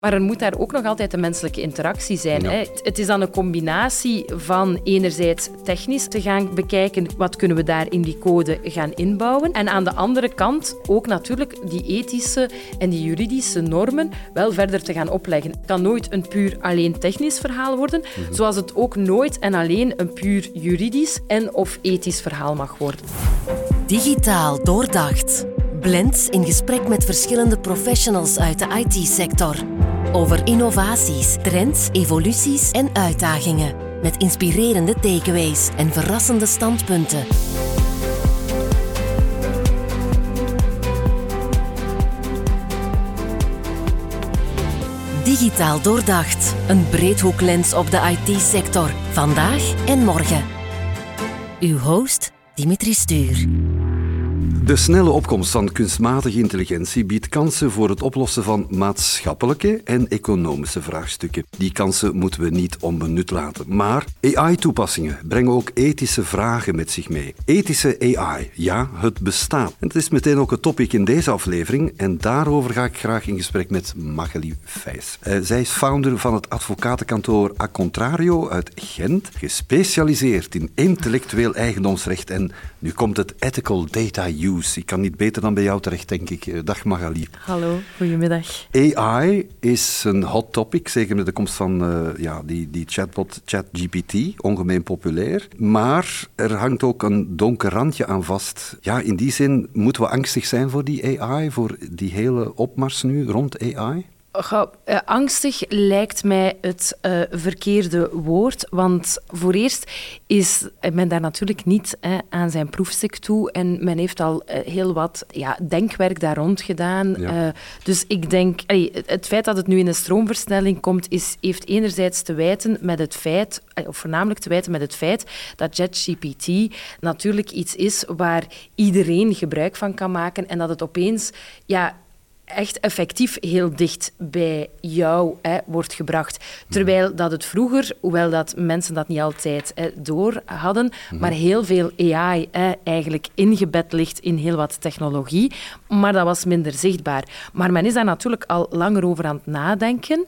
Maar er moet daar ook nog altijd een menselijke interactie zijn. Hè. Het is dan een combinatie van enerzijds technisch te gaan bekijken, wat kunnen we daar in die code gaan inbouwen. En aan de andere kant ook natuurlijk die ethische en die juridische normen wel verder te gaan opleggen. Het kan nooit een puur alleen technisch verhaal worden, mhm. zoals het ook nooit en alleen een puur juridisch en of ethisch verhaal mag worden. Digitaal doordacht. Blends in gesprek met verschillende professionals uit de IT-sector. Over innovaties, trends, evoluties en uitdagingen. Met inspirerende takeaways en verrassende standpunten. Digitaal doordacht. Een breedhoeklens op de IT-sector. Vandaag en morgen. Uw host Dimitri Stuur. De snelle opkomst van kunstmatige intelligentie biedt kansen voor het oplossen van maatschappelijke en economische vraagstukken. Die kansen moeten we niet onbenut laten. Maar AI-toepassingen brengen ook ethische vragen met zich mee. Ethische AI, ja, het bestaat. En het is meteen ook het topic in deze aflevering en daarover ga ik graag in gesprek met Magali Vijs. Uh, zij is founder van het advocatenkantoor A Contrario uit Gent, gespecialiseerd in intellectueel eigendomsrecht en nu komt het ethical data use ik kan niet beter dan bij jou terecht, denk ik. Eh, dag Magali. Hallo, goedemiddag. AI is een hot topic, zeker met de komst van uh, ja, die, die chatbot ChatGPT, ongemeen populair. Maar er hangt ook een donker randje aan vast. Ja, in die zin moeten we angstig zijn voor die AI, voor die hele opmars nu rond AI? Uh, angstig lijkt mij het uh, verkeerde woord. Want voor eerst is men daar natuurlijk niet hè, aan zijn proefstuk toe. En men heeft al uh, heel wat ja, denkwerk daar rond gedaan. Ja. dus ik denk, allee, het feit dat het nu in een stroomversnelling komt, is, heeft enerzijds te wijten met het feit, of voornamelijk te wijten met het feit dat ChatGPT natuurlijk iets is waar iedereen gebruik van kan maken. En dat het opeens ja, echt effectief heel dicht bij jou hè, wordt gebracht. Terwijl dat het vroeger, hoewel dat mensen dat niet altijd hè, door hadden, mhm. maar heel veel AI hè, eigenlijk ingebed ligt in heel wat technologie, maar dat was minder zichtbaar. Maar men is daar natuurlijk al langer over aan het nadenken.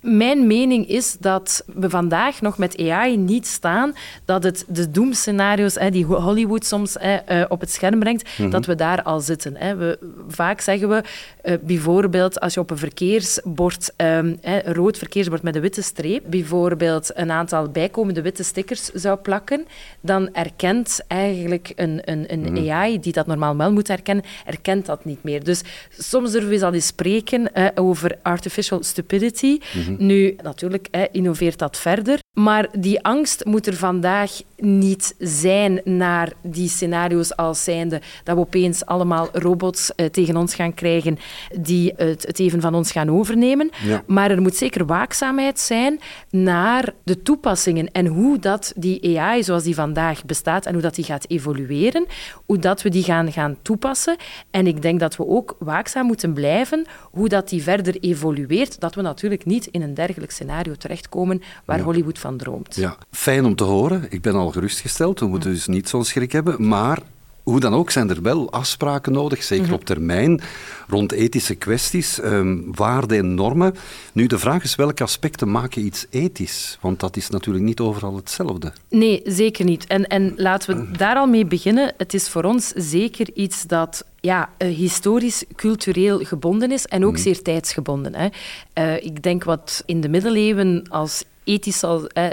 Mijn mening is dat we vandaag nog met AI niet staan dat het de doemscenario's die Hollywood soms eh, op het scherm brengt, mhm. dat we daar al zitten. We, vaak zeggen we eh, bijvoorbeeld als je op een verkeersbord, um, een rood verkeersbord met een witte streep, bijvoorbeeld een aantal bijkomende witte stickers zou plakken, dan erkent eigenlijk een, een, een mhm. AI die dat normaal wel moet herkennen, erkent dat niet meer. Dus soms durven we al eens spreken over artificial stupidity. Mhm. Nu, natuurlijk hè, innoveert dat verder. Maar die angst moet er vandaag niet zijn naar die scenario's als zijnde dat we opeens allemaal robots eh, tegen ons gaan krijgen die het, het, even van ons gaan overnemen. Maar er moet zeker waakzaamheid zijn naar de toepassingen en hoe dat die AI zoals die vandaag bestaat en hoe dat die gaat evolueren, hoe dat we die gaan, gaan toepassen. En ik denk dat we ook waakzaam moeten blijven hoe dat die verder evolueert, dat we natuurlijk niet in een dergelijk scenario terechtkomen waar Hollywood van droomt. Ja, fijn om te horen. Ik ben al gerustgesteld. We moeten dus niet zo'n schrik hebben. Maar hoe dan ook zijn er wel afspraken nodig, zeker mhm. op termijn, rond ethische kwesties, um, waarden en normen. Nu, de vraag is welke aspecten maken iets ethisch? Want dat is natuurlijk niet overal hetzelfde. Nee, zeker niet. En, en laten we daar al mee beginnen. Het is voor ons zeker iets dat ja, uh, historisch, cultureel gebonden is en ook mhm. zeer tijdsgebonden. Hè. Uh, ik denk wat in de middeleeuwen als ethisch als, eh,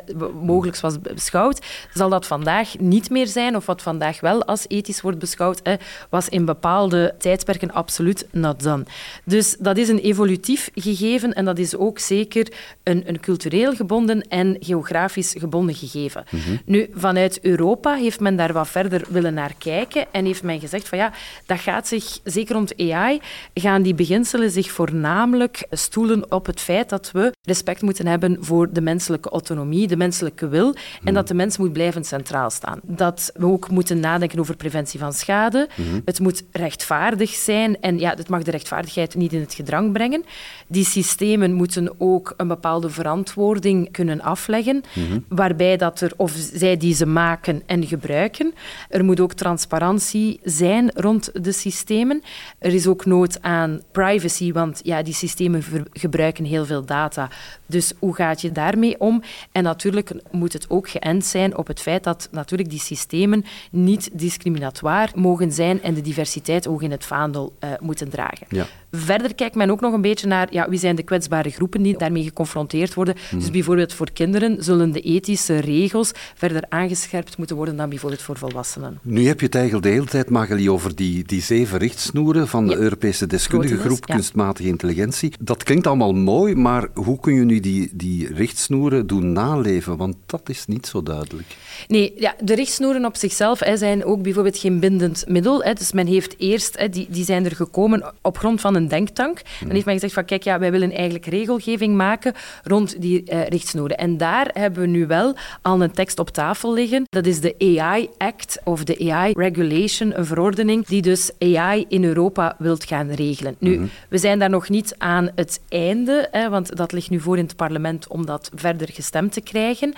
mogelijk was beschouwd, zal dat vandaag niet meer zijn, of wat vandaag wel als ethisch wordt beschouwd, eh, was in bepaalde tijdperken absoluut not done. Dus dat is een evolutief gegeven en dat is ook zeker een, een cultureel gebonden en geografisch gebonden gegeven. Mhm. Nu, vanuit Europa heeft men daar wat verder willen naar kijken en heeft men gezegd van ja, dat gaat zich, zeker rond AI, gaan die beginselen zich voornamelijk stoelen op het feit dat we respect moeten hebben voor de mensen menselijke autonomie, de menselijke wil, en dat de mens moet blijven centraal staan. Dat we ook moeten nadenken over preventie van schade. Het moet rechtvaardig zijn en ja, het mag de rechtvaardigheid niet in het gedrang brengen. Die systemen moeten ook een bepaalde verantwoording kunnen afleggen, waarbij dat er, of zij die ze maken en gebruiken. Er moet ook transparantie zijn rond de systemen. Er is ook nood aan privacy, want ja, die systemen gebruiken heel veel data. Dus hoe gaat je daarmee om? En natuurlijk moet het ook geënt zijn op het feit dat natuurlijk die systemen niet discriminatoire mogen zijn en de diversiteit ook in het vaandel uh, moeten dragen. Ja. Verder kijkt men ook nog een beetje naar ja, wie zijn de kwetsbare groepen die daarmee geconfronteerd worden. Mhm. Dus bijvoorbeeld voor kinderen zullen de ethische regels verder aangescherpt moeten worden dan bijvoorbeeld voor volwassenen. Nu heb je het eigenlijk de hele tijd, Magali, over die, die zeven richtsnoeren van de Europese deskundige groep kunstmatige intelligentie. Dat klinkt allemaal mooi, maar hoe kun je nu die, die richtsnoeren doen naleven? Want dat is niet zo duidelijk. Nee, ja, de richtsnoeren op zichzelf hè, zijn ook bijvoorbeeld geen bindend middel. Hè. Dus men heeft eerst, hè, die, die zijn er gekomen op grond van een denktank. Dan heeft men gezegd van kijk, ja, wij willen eigenlijk regelgeving maken rond die uh, richtsnoeren. En daar hebben we nu wel al een tekst op tafel liggen. Dat is de AI Act of de AI Regulation, een verordening die dus AI in Europa wilt gaan regelen. Nu, mhm. we zijn daar nog niet aan het einde, hè, want dat ligt nu voor in het parlement om dat verder gestemd te krijgen.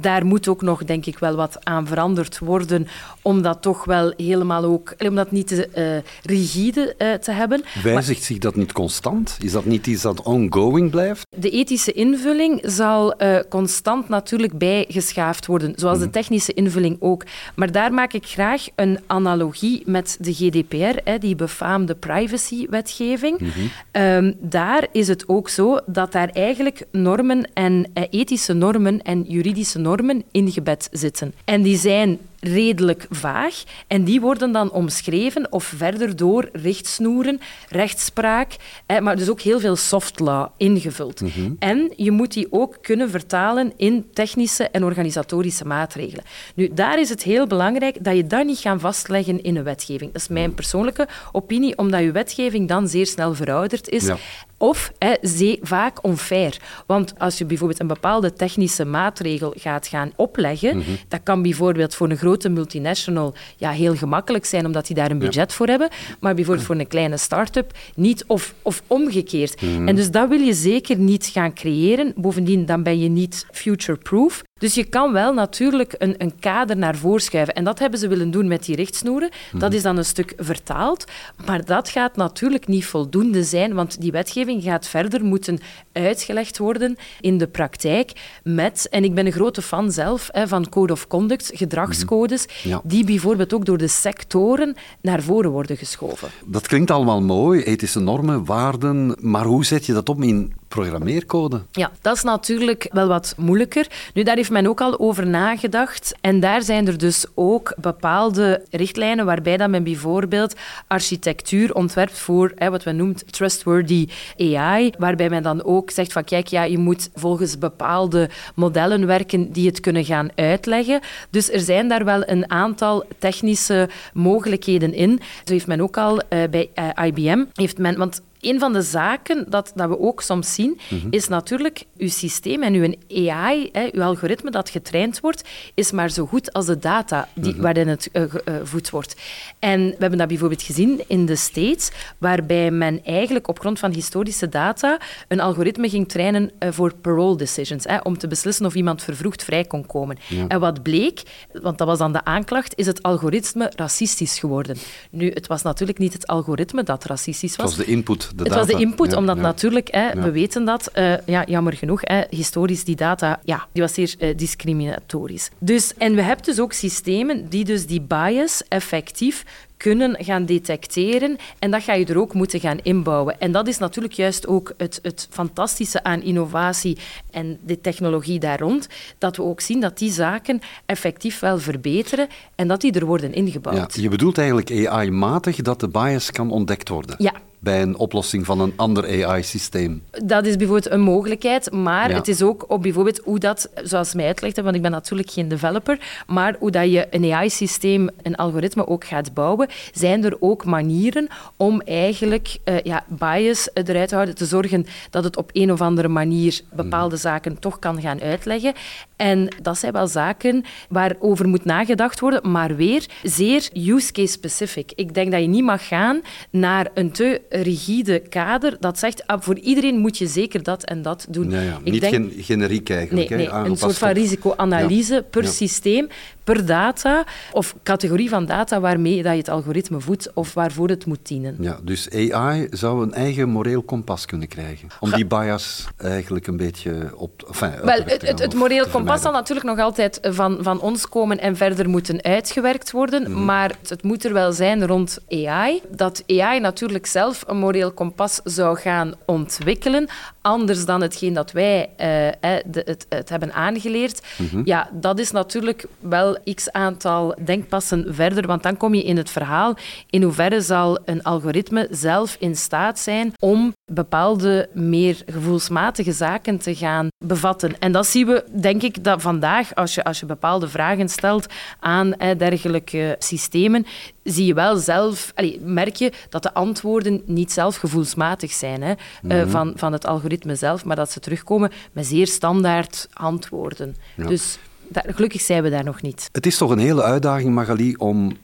Daar moet ook nog, denk ik, wel wat aan veranderd worden om dat toch wel helemaal ook, om dat niet te uh, rigide uh, te hebben. Wijzigt zich dat niet constant? Is dat niet iets dat ongoing blijft? De ethische invulling zal uh, constant natuurlijk bijgeschaafd worden, zoals de mhm. technische invulling ook. Maar daar maak ik graag een analogie met de GDPR, hè, die befaamde privacywetgeving. Mm -hmm. daar is het ook zo dat daar eigenlijk normen en ethische normen en juridische normen ingebed zitten. En die zijn redelijk vaag. En die worden dan omschreven of verder door richtsnoeren, rechtspraak, maar dus ook heel veel soft law ingevuld. Mhm. En je moet die ook kunnen vertalen in technische en organisatorische maatregelen. Nu, daar is het heel belangrijk dat je dat niet gaat vastleggen in een wetgeving. Dat is mijn persoonlijke opinie, omdat je wetgeving dan zeer snel verouderd is. Of hè, zee, vaak onfair. Want als je bijvoorbeeld een bepaalde technische maatregel gaat gaan opleggen, mm dat kan bijvoorbeeld voor een grote multinational ja, heel gemakkelijk zijn, omdat die daar een budget voor hebben, maar bijvoorbeeld voor een kleine start-up niet, of, of omgekeerd. Mhm. En dus dat wil je zeker niet gaan creëren. Bovendien, dan ben je niet future-proof. Dus je kan wel natuurlijk een, een kader naar voren schuiven. En dat hebben ze willen doen met die richtsnoeren. Dat mhm. is dan een stuk vertaald. Maar dat gaat natuurlijk niet voldoende zijn, want die wetgeving gaat verder moeten uitgelegd worden in de praktijk met, en ik ben een grote fan zelf hè, van Code of Conduct, gedragscodes, mhm. die bijvoorbeeld ook door de sectoren naar voren worden geschoven. Dat klinkt allemaal mooi, ethische normen, waarden, maar hoe zet je dat op in programmeercode. Ja, dat is natuurlijk wel wat moeilijker. Nu, daar heeft men ook al over nagedacht. En daar zijn er dus ook bepaalde richtlijnen waarbij dat men bijvoorbeeld architectuur ontwerpt voor hè, wat we noemen trustworthy AI, waarbij men dan ook zegt van kijk, ja, je moet volgens bepaalde modellen werken die het kunnen gaan uitleggen. Dus er zijn daar wel een aantal technische mogelijkheden in. Zo heeft men ook al uh, bij eh, IBM, heeft men, want een van de zaken dat, dat we ook soms zien, mhm. is natuurlijk uw systeem en uw AI, hè, uw algoritme dat getraind wordt, is maar zo goed als de data die, mhm. waarin het uh, gevoed wordt. En we hebben dat bijvoorbeeld gezien in de States, waarbij men eigenlijk op grond van historische data een algoritme ging trainen uh, voor parole decisions, hè, om te beslissen of iemand vervroegd vrij kon komen. En wat bleek, want dat was dan de aanklacht, is het algoritme racistisch geworden. Nu, het was natuurlijk niet het algoritme dat racistisch was. Het was de input het was de input, omdat natuurlijk, hè, we weten dat, uh, ja, jammer genoeg, hè, historisch die data, ja, die was zeer uh, discriminatorisch. Dus, en we hebben dus ook systemen die dus die bias effectief kunnen gaan detecteren. En dat ga je er ook moeten gaan inbouwen. En dat is natuurlijk juist ook het, het fantastische aan innovatie en de technologie daar rond. Dat we ook zien dat die zaken effectief wel verbeteren en dat die er worden ingebouwd. Ja, je bedoelt eigenlijk AI-matig dat de bias kan ontdekt worden? Ja, bij een oplossing van een ander AI-systeem? Dat is bijvoorbeeld een mogelijkheid, maar het is ook op bijvoorbeeld hoe dat, zoals mij uitlegde, want ik ben natuurlijk geen developer, maar hoe dat je een AI-systeem, een algoritme ook gaat bouwen, zijn er ook manieren om eigenlijk uh, ja, bias eruit te houden, te zorgen dat het op een of andere manier bepaalde mhm. zaken toch kan gaan uitleggen. En dat zijn wel zaken waarover moet nagedacht worden, maar weer zeer use case specific. Ik denk dat je niet mag gaan naar een te rigide kader dat zegt ah, voor iedereen moet je zeker dat en dat doen. Ja, ja. niet denk, generiek eigenlijk. Nee, nee een soort van risicoanalyse per systeem per data of categorie van data waarmee dat je het algoritme voedt of waarvoor het moet dienen. Ja, dus AI zou een eigen moreel kompas kunnen krijgen. Om die bias eigenlijk een beetje op. Enfin, Wel, het, het, moreel kompas zal natuurlijk nog altijd van, van ons komen en verder moeten uitgewerkt worden. Mhm. Maar het moet er wel zijn rond AI. Dat AI natuurlijk zelf een moreel kompas zou gaan ontwikkelen. Anders dan hetgeen dat wij uh, het, het, hebben aangeleerd. Mhm. Ja, dat is natuurlijk wel x aantal denkpassen verder, want dan kom je in het verhaal in hoeverre zal een algoritme zelf in staat zijn om bepaalde meer gevoelsmatige zaken te gaan bevatten. En dat zien we, denk ik, dat vandaag, als je, als je bepaalde vragen stelt aan dergelijke systemen, zie je wel zelf, allee, merk je dat de antwoorden niet zelf gevoelsmatig zijn hè, mm van, van het algoritme zelf, maar dat ze terugkomen met zeer standaard antwoorden. Dus gelukkig zijn we daar nog niet. Het is toch een hele uitdaging, Magali, om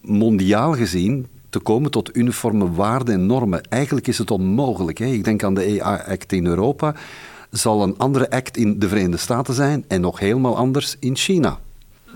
mondiaal gezien te komen tot uniforme waarden en normen. Eigenlijk is het onmogelijk. Hè? Ik denk aan de AI-act in Europa. Zal een andere act in de Verenigde Staten zijn en nog helemaal anders in China.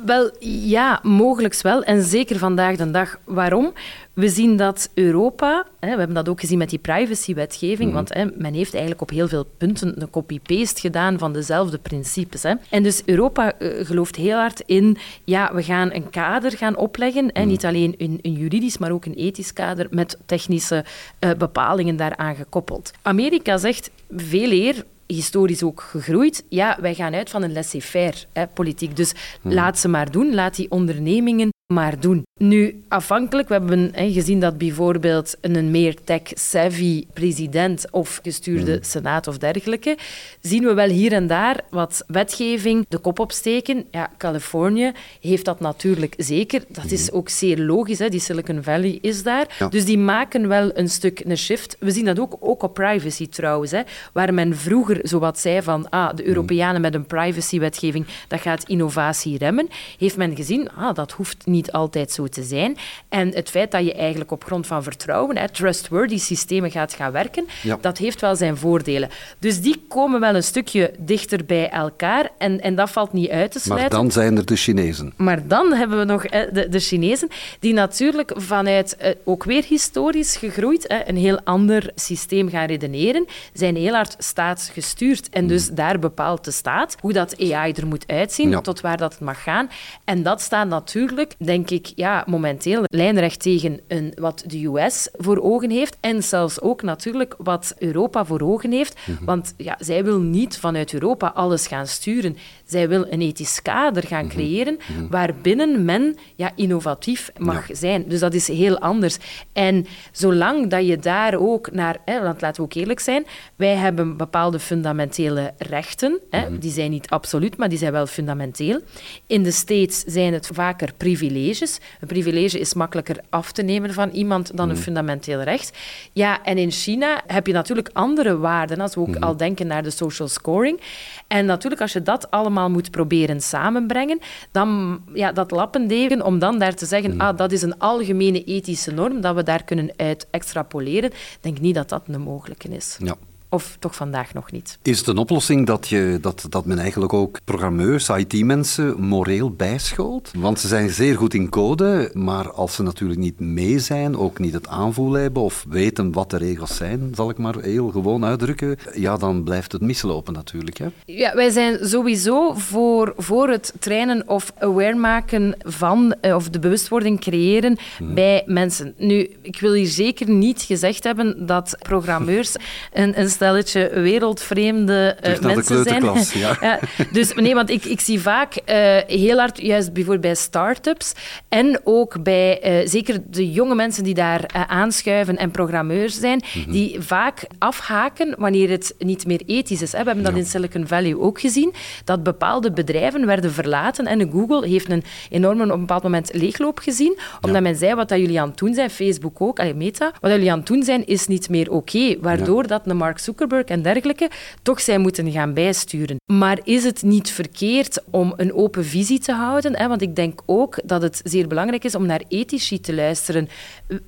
Wel, ja, mogelijk wel. En zeker vandaag de dag. Waarom? We zien dat Europa, hè, we hebben dat ook gezien met die privacywetgeving, mm want hè, men heeft eigenlijk op heel veel punten een copy-paste gedaan van dezelfde principes. Hè. En dus Europa uh, gelooft heel hard in, ja, we gaan een kader gaan opleggen, hè, mhm. niet alleen een, een, juridisch, maar ook een ethisch kader met technische uh, bepalingen daaraan gekoppeld. Amerika zegt veel eer, historisch ook gegroeid. Ja, wij gaan uit van een laissez-faire politiek. Dus hmm. laat ze maar doen, laat die ondernemingen maar doen. Nu, afhankelijk, we hebben gezien dat bijvoorbeeld een meer tech-savvy president of gestuurde mm. senaat of dergelijke, zien we wel hier en daar wat wetgeving de kop opsteken. Ja, Californië heeft dat natuurlijk zeker. Dat is mm. ook zeer logisch, hè. die Silicon Valley is daar. Dus die maken wel een stuk een shift. We zien dat ook, ook op privacy trouwens, hè, waar men vroeger zowat zei van ah, de mm. Europeanen met een privacy-wetgeving, dat gaat innovatie remmen, heeft men gezien, ah, dat hoeft niet niet altijd zo te zijn. En het feit dat je eigenlijk op grond van vertrouwen, hè, trustworthy systemen gaat gaan werken, dat heeft wel zijn voordelen. Dus die komen wel een stukje dichter bij elkaar en, en dat valt niet uit te sluiten. Maar dan zijn er de Chinezen. Maar dan hebben we nog de, de Chinezen, die natuurlijk vanuit, eh, ook weer historisch gegroeid, een heel ander systeem gaan redeneren, zijn heel hard staatsgestuurd. En dus mm. daar bepaalt de staat hoe dat AI er moet uitzien, tot waar dat het mag gaan. En dat staat natuurlijk, denk ik, ja, momenteel lijnrecht tegen een, wat de US voor ogen heeft en zelfs ook natuurlijk wat Europa voor ogen heeft. Mhm. Want ja, zij wil niet vanuit Europa alles gaan sturen. Zij wil een ethisch kader gaan mhm. creëren mm waarbinnen men ja, innovatief mag zijn. Dus dat is heel anders. En zolang dat je daar ook naar... Hè, want laten we ook eerlijk zijn, wij hebben bepaalde fundamentele rechten. Hè, mhm. Die zijn niet absoluut, maar die zijn wel fundamenteel. In de States zijn het vaker privileges een privilege is makkelijker af te nemen van iemand dan een fundamenteel recht. Ja, en in China heb je natuurlijk andere waarden, als we ook al denken naar de social scoring. En natuurlijk, als je dat allemaal moet proberen samenbrengen, dan ja, dat lappendeken om dan daar te zeggen, mm. ah, dat is een algemene ethische norm, dat we daar kunnen uit extrapoleren, denk niet dat dat een mogelijke is. Ja. Of toch vandaag nog niet. Is het een oplossing dat, je, dat, dat men eigenlijk ook programmeurs, IT-mensen, moreel bijschoolt? Want ze zijn zeer goed in code, maar als ze natuurlijk niet mee zijn, ook niet het aanvoel hebben of weten wat de regels zijn, zal ik maar heel gewoon uitdrukken, ja, dan blijft het mislopen natuurlijk. Hè? Ja, wij zijn sowieso voor, voor het trainen of aware maken van, eh, of de bewustwording creëren hmm. bij mensen. Nu, ik wil hier zeker niet gezegd hebben dat programmeurs een, een stelletje wereldvreemde uh, mensen zijn. Ja. ja. dus nee, want ik, ik zie vaak uh, heel hard, juist bijvoorbeeld bij start-ups en ook bij uh, zeker de jonge mensen die daar aanschuiven en programmeurs zijn, mm-hmm. die vaak afhaken wanneer het niet meer ethisch is. Hè. We hebben dat in Silicon Valley ook gezien, dat bepaalde bedrijven werden verlaten en Google heeft een enorme op een bepaald moment leegloop gezien, omdat men zei wat dat jullie aan het doen zijn, Facebook ook, allee, Meta, wat jullie aan het doen zijn is niet meer oké, waardoor dat een Mark Zuckerberg en dergelijke toch zij moeten gaan bijsturen. Maar is het niet verkeerd om een open visie te houden? Hè? Want ik denk ook dat het zeer belangrijk is om naar ethici te luisteren.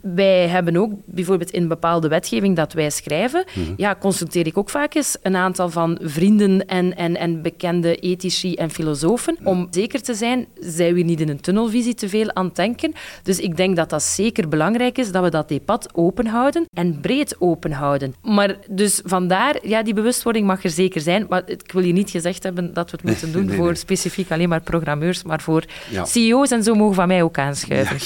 Wij hebben ook bijvoorbeeld in bepaalde wetgeving dat wij schrijven, mhm. ja, consulteer ik ook vaak eens een aantal van vrienden en, en, en bekende ethici en filosofen, om zeker te zijn, zijn we niet in een tunnelvisie te veel aan het denken. Dus ik denk dat dat zeker belangrijk is, dat we dat debat open houden en breed open houden. Maar dus vandaar, ja, die bewustwording mag er zeker zijn, maar ik wil je niet gezegd hebben dat we het moeten doen voor specifiek alleen maar programmeurs, maar voor CEO's en zo mogen van mij ook aanschuiven.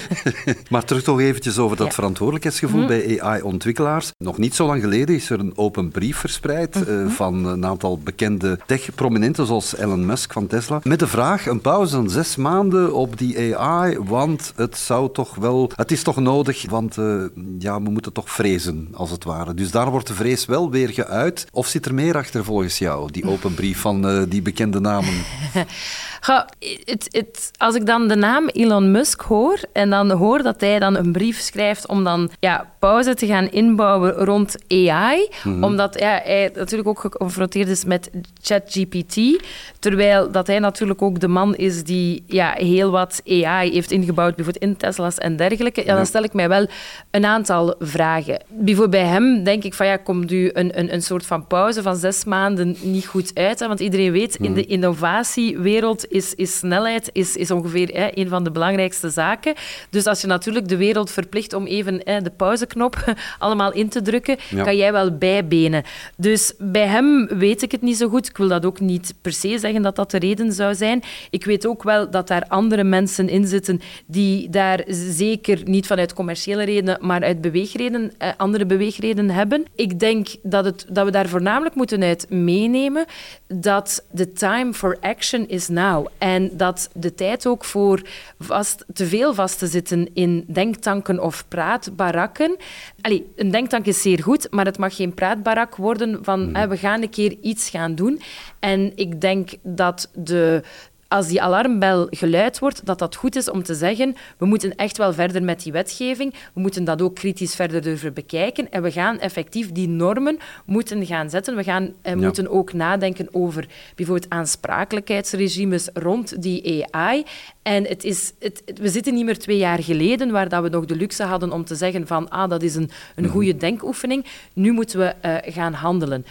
maar terug toch eventjes over dat verantwoordelijkheidsgevoel mhm. bij AI-ontwikkelaars. Nog niet zo lang geleden is er een open brief verspreid eh, mhm. van een aantal bekende tech-prominenten, zoals Elon Musk van Tesla, met de vraag een pauze van zes maanden op die AI, want het zou toch wel... Het is toch nodig, want uh, ja, we moeten toch vrezen, als het ware. Dus daar wordt de vrees wel weer geuit. Of zit er meer achter volgens jou, die open brief van uh, die bekende namen? Ga, het, het, als ik dan de naam Elon Musk hoor en dan hoor dat hij dan een brief schrijft om dan ja, pauze te gaan inbouwen rond AI, mhm. omdat ja, hij natuurlijk ook geconfronteerd is met ChatGPT, terwijl dat hij natuurlijk ook de man is die ja, heel wat AI heeft ingebouwd, bijvoorbeeld in Tesla's en dergelijke, ja, dan stel ik mij wel een aantal vragen. Bijvoorbeeld bij hem denk ik van ja, komt u een, een, een soort van pauze van zes maanden niet goed uit? Hè? Want iedereen weet, in de mhm. innovatiewereld is, is snelheid is, is ongeveer hè, een van de belangrijkste zaken. Dus als je natuurlijk de wereld verplicht om even hè, de pauzeknop allemaal in te drukken, kan jij wel bijbenen. Dus bij hem weet ik het niet zo goed. Ik wil dat ook niet per se zeggen dat dat de reden zou zijn. Ik weet ook wel dat daar andere mensen in zitten die daar zeker niet vanuit commerciële redenen, maar uit beweegreden, eh, andere beweegreden hebben. Ik denk dat, het, dat we daar voornamelijk moeten uit meenemen dat the time for action is now. En dat de tijd ook voor vast, te veel vast te zitten in denktanken of praatbarakken. Allee, een denktank is zeer goed, maar het mag geen praatbarak worden van mm. we gaan een keer iets gaan doen. En ik denk dat de, als die alarmbel geluid wordt, dat dat goed is om te zeggen, we moeten echt wel verder met die wetgeving, we moeten dat ook kritisch verder durven bekijken en we gaan effectief die normen moeten gaan zetten. We gaan, eh, moeten ook nadenken over bijvoorbeeld aansprakelijkheidsregimes rond die AI. En het is, het, we zitten niet meer twee jaar geleden, waar dat we nog de luxe hadden om te zeggen van ah, dat is een, een mhm. goede denkoefening. Nu moeten we uh, gaan handelen.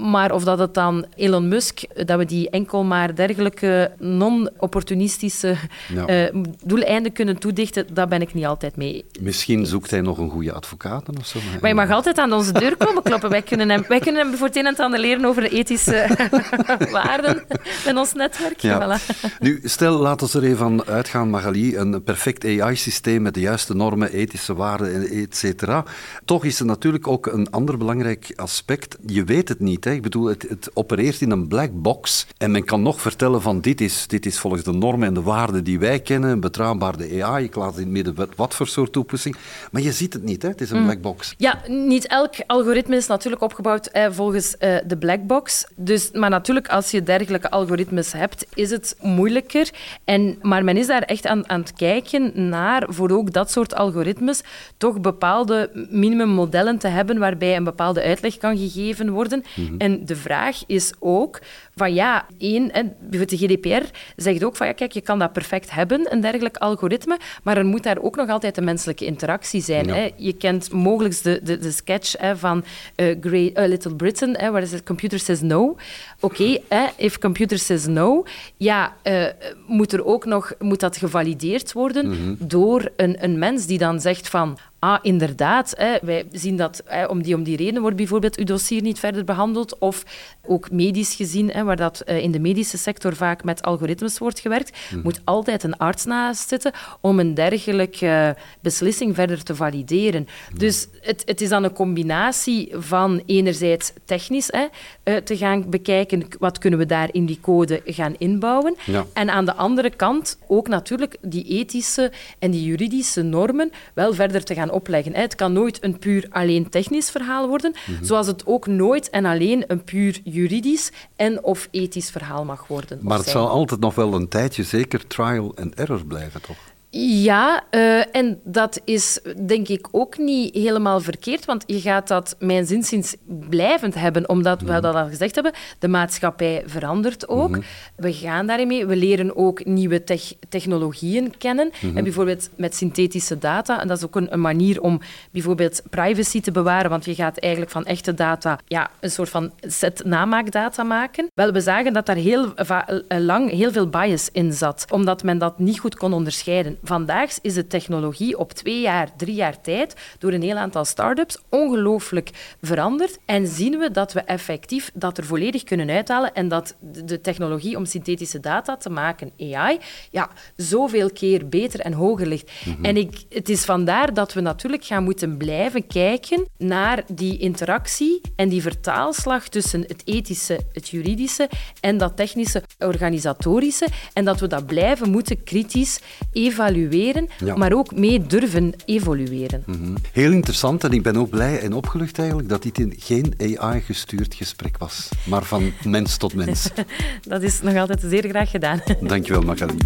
Maar of dat het dan Elon Musk, dat we die enkel maar dergelijke non-opportunistische ja. uh, doeleinden kunnen toedichten, daar ben ik niet altijd mee. Misschien zoekt hij nog een goede advocaat of zo. Maar je mag altijd aan onze deur komen kloppen. Wij kunnen hem, wij kunnen hem voor het een en ander leren over de ethische waarden in ons netwerk. Ja. Nu, stel, laten we er even van uitgaan, Magali, een perfect AI-systeem met de juiste normen, ethische waarden, et cetera. Toch is er natuurlijk ook een ander belangrijk aspect. Je weet het niet ik bedoel, het, het, opereert in een black box en men kan nog vertellen van dit is, dit is volgens de normen en de waarden die wij kennen, betrouwbaar de AI, ik laat in het midden wat voor soort toepassing. Maar je ziet het niet, hè? het is een mm. black box. Ja, niet elk algoritme is natuurlijk opgebouwd eh, volgens uh, de black box. Dus, maar natuurlijk, als je dergelijke algoritmes hebt, is het moeilijker. En, maar men is daar echt aan, aan het kijken naar, voor ook dat soort algoritmes, toch bepaalde minimummodellen te hebben waarbij een bepaalde uitleg kan gegeven worden. Mhm. En de vraag is ook van ja, één, bijvoorbeeld de GDPR zegt ook van ja, kijk, je kan dat perfect hebben, een dergelijk algoritme, maar er moet daar ook nog altijd een menselijke interactie zijn. Hè. Je kent mogelijk de, de, de sketch hè, van uh, Great, uh, Little Britain, hè, waar is het computer says no. Oké, okay, if computer says no, ja, uh, moet er ook nog, moet dat gevalideerd worden mhm. door een, een mens die dan zegt van ah, inderdaad, hè, wij zien dat hè, om, die, om die reden wordt bijvoorbeeld uw dossier niet verder behandeld. Of ook medisch gezien, hè, waar dat in de medische sector vaak met algoritmes wordt gewerkt, mhm. moet altijd een arts naast zitten om een dergelijke beslissing verder te valideren. Mhm. Dus het, het is dan een combinatie van enerzijds technisch hè, te gaan bekijken wat kunnen we daar in die code gaan inbouwen. En aan de andere kant ook natuurlijk die ethische en die juridische normen wel verder te gaan opleggen. Het kan nooit een puur alleen technisch verhaal worden, mhm. zoals het ook nooit en alleen een puur juridisch en of ethisch verhaal mag worden. Maar het zal altijd nog wel een tijdje zeker trial and error blijven, toch? Ja, uh, en dat is denk ik ook niet helemaal verkeerd, want je gaat dat, mijn zinzins, blijvend hebben, omdat we mhm. dat al gezegd hebben, de maatschappij verandert ook. Mhm. We gaan daarin mee. We leren ook nieuwe technologieën kennen. Mhm. En bijvoorbeeld met synthetische data, en dat is ook een, een, manier om bijvoorbeeld privacy te bewaren, want je gaat eigenlijk van echte data ja, een soort van set namaakdata maken. Wel, we zagen dat daar heel lang heel veel bias in zat, omdat men dat niet goed kon onderscheiden. Vandaag is de technologie op twee jaar, drie jaar tijd door een heel aantal start-ups ongelooflijk veranderd. En zien we dat we effectief dat er volledig kunnen uithalen en dat de technologie om synthetische data te maken, AI, ja, zoveel keer beter en hoger ligt. Mhm. En ik, het is vandaar dat we natuurlijk gaan moeten blijven kijken naar die interactie en die vertaalslag tussen het ethische, het juridische en dat technische, organisatorische. En dat we dat blijven moeten kritisch evalueren evalueren, maar ook mee durven evolueren. Mhm. Heel interessant en ik ben ook blij en opgelucht eigenlijk dat dit geen AI-gestuurd gesprek was, maar van mens tot mens. dat is nog altijd zeer graag gedaan. Dankjewel, Magali.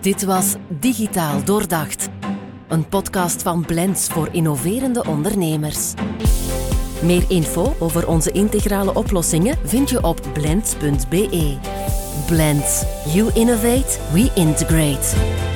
Dit was Digitaal Doordacht, een podcast van Blends voor innoverende ondernemers. Meer info over onze integrale oplossingen vind je op blends.be. Blends. You innovate, we integrate.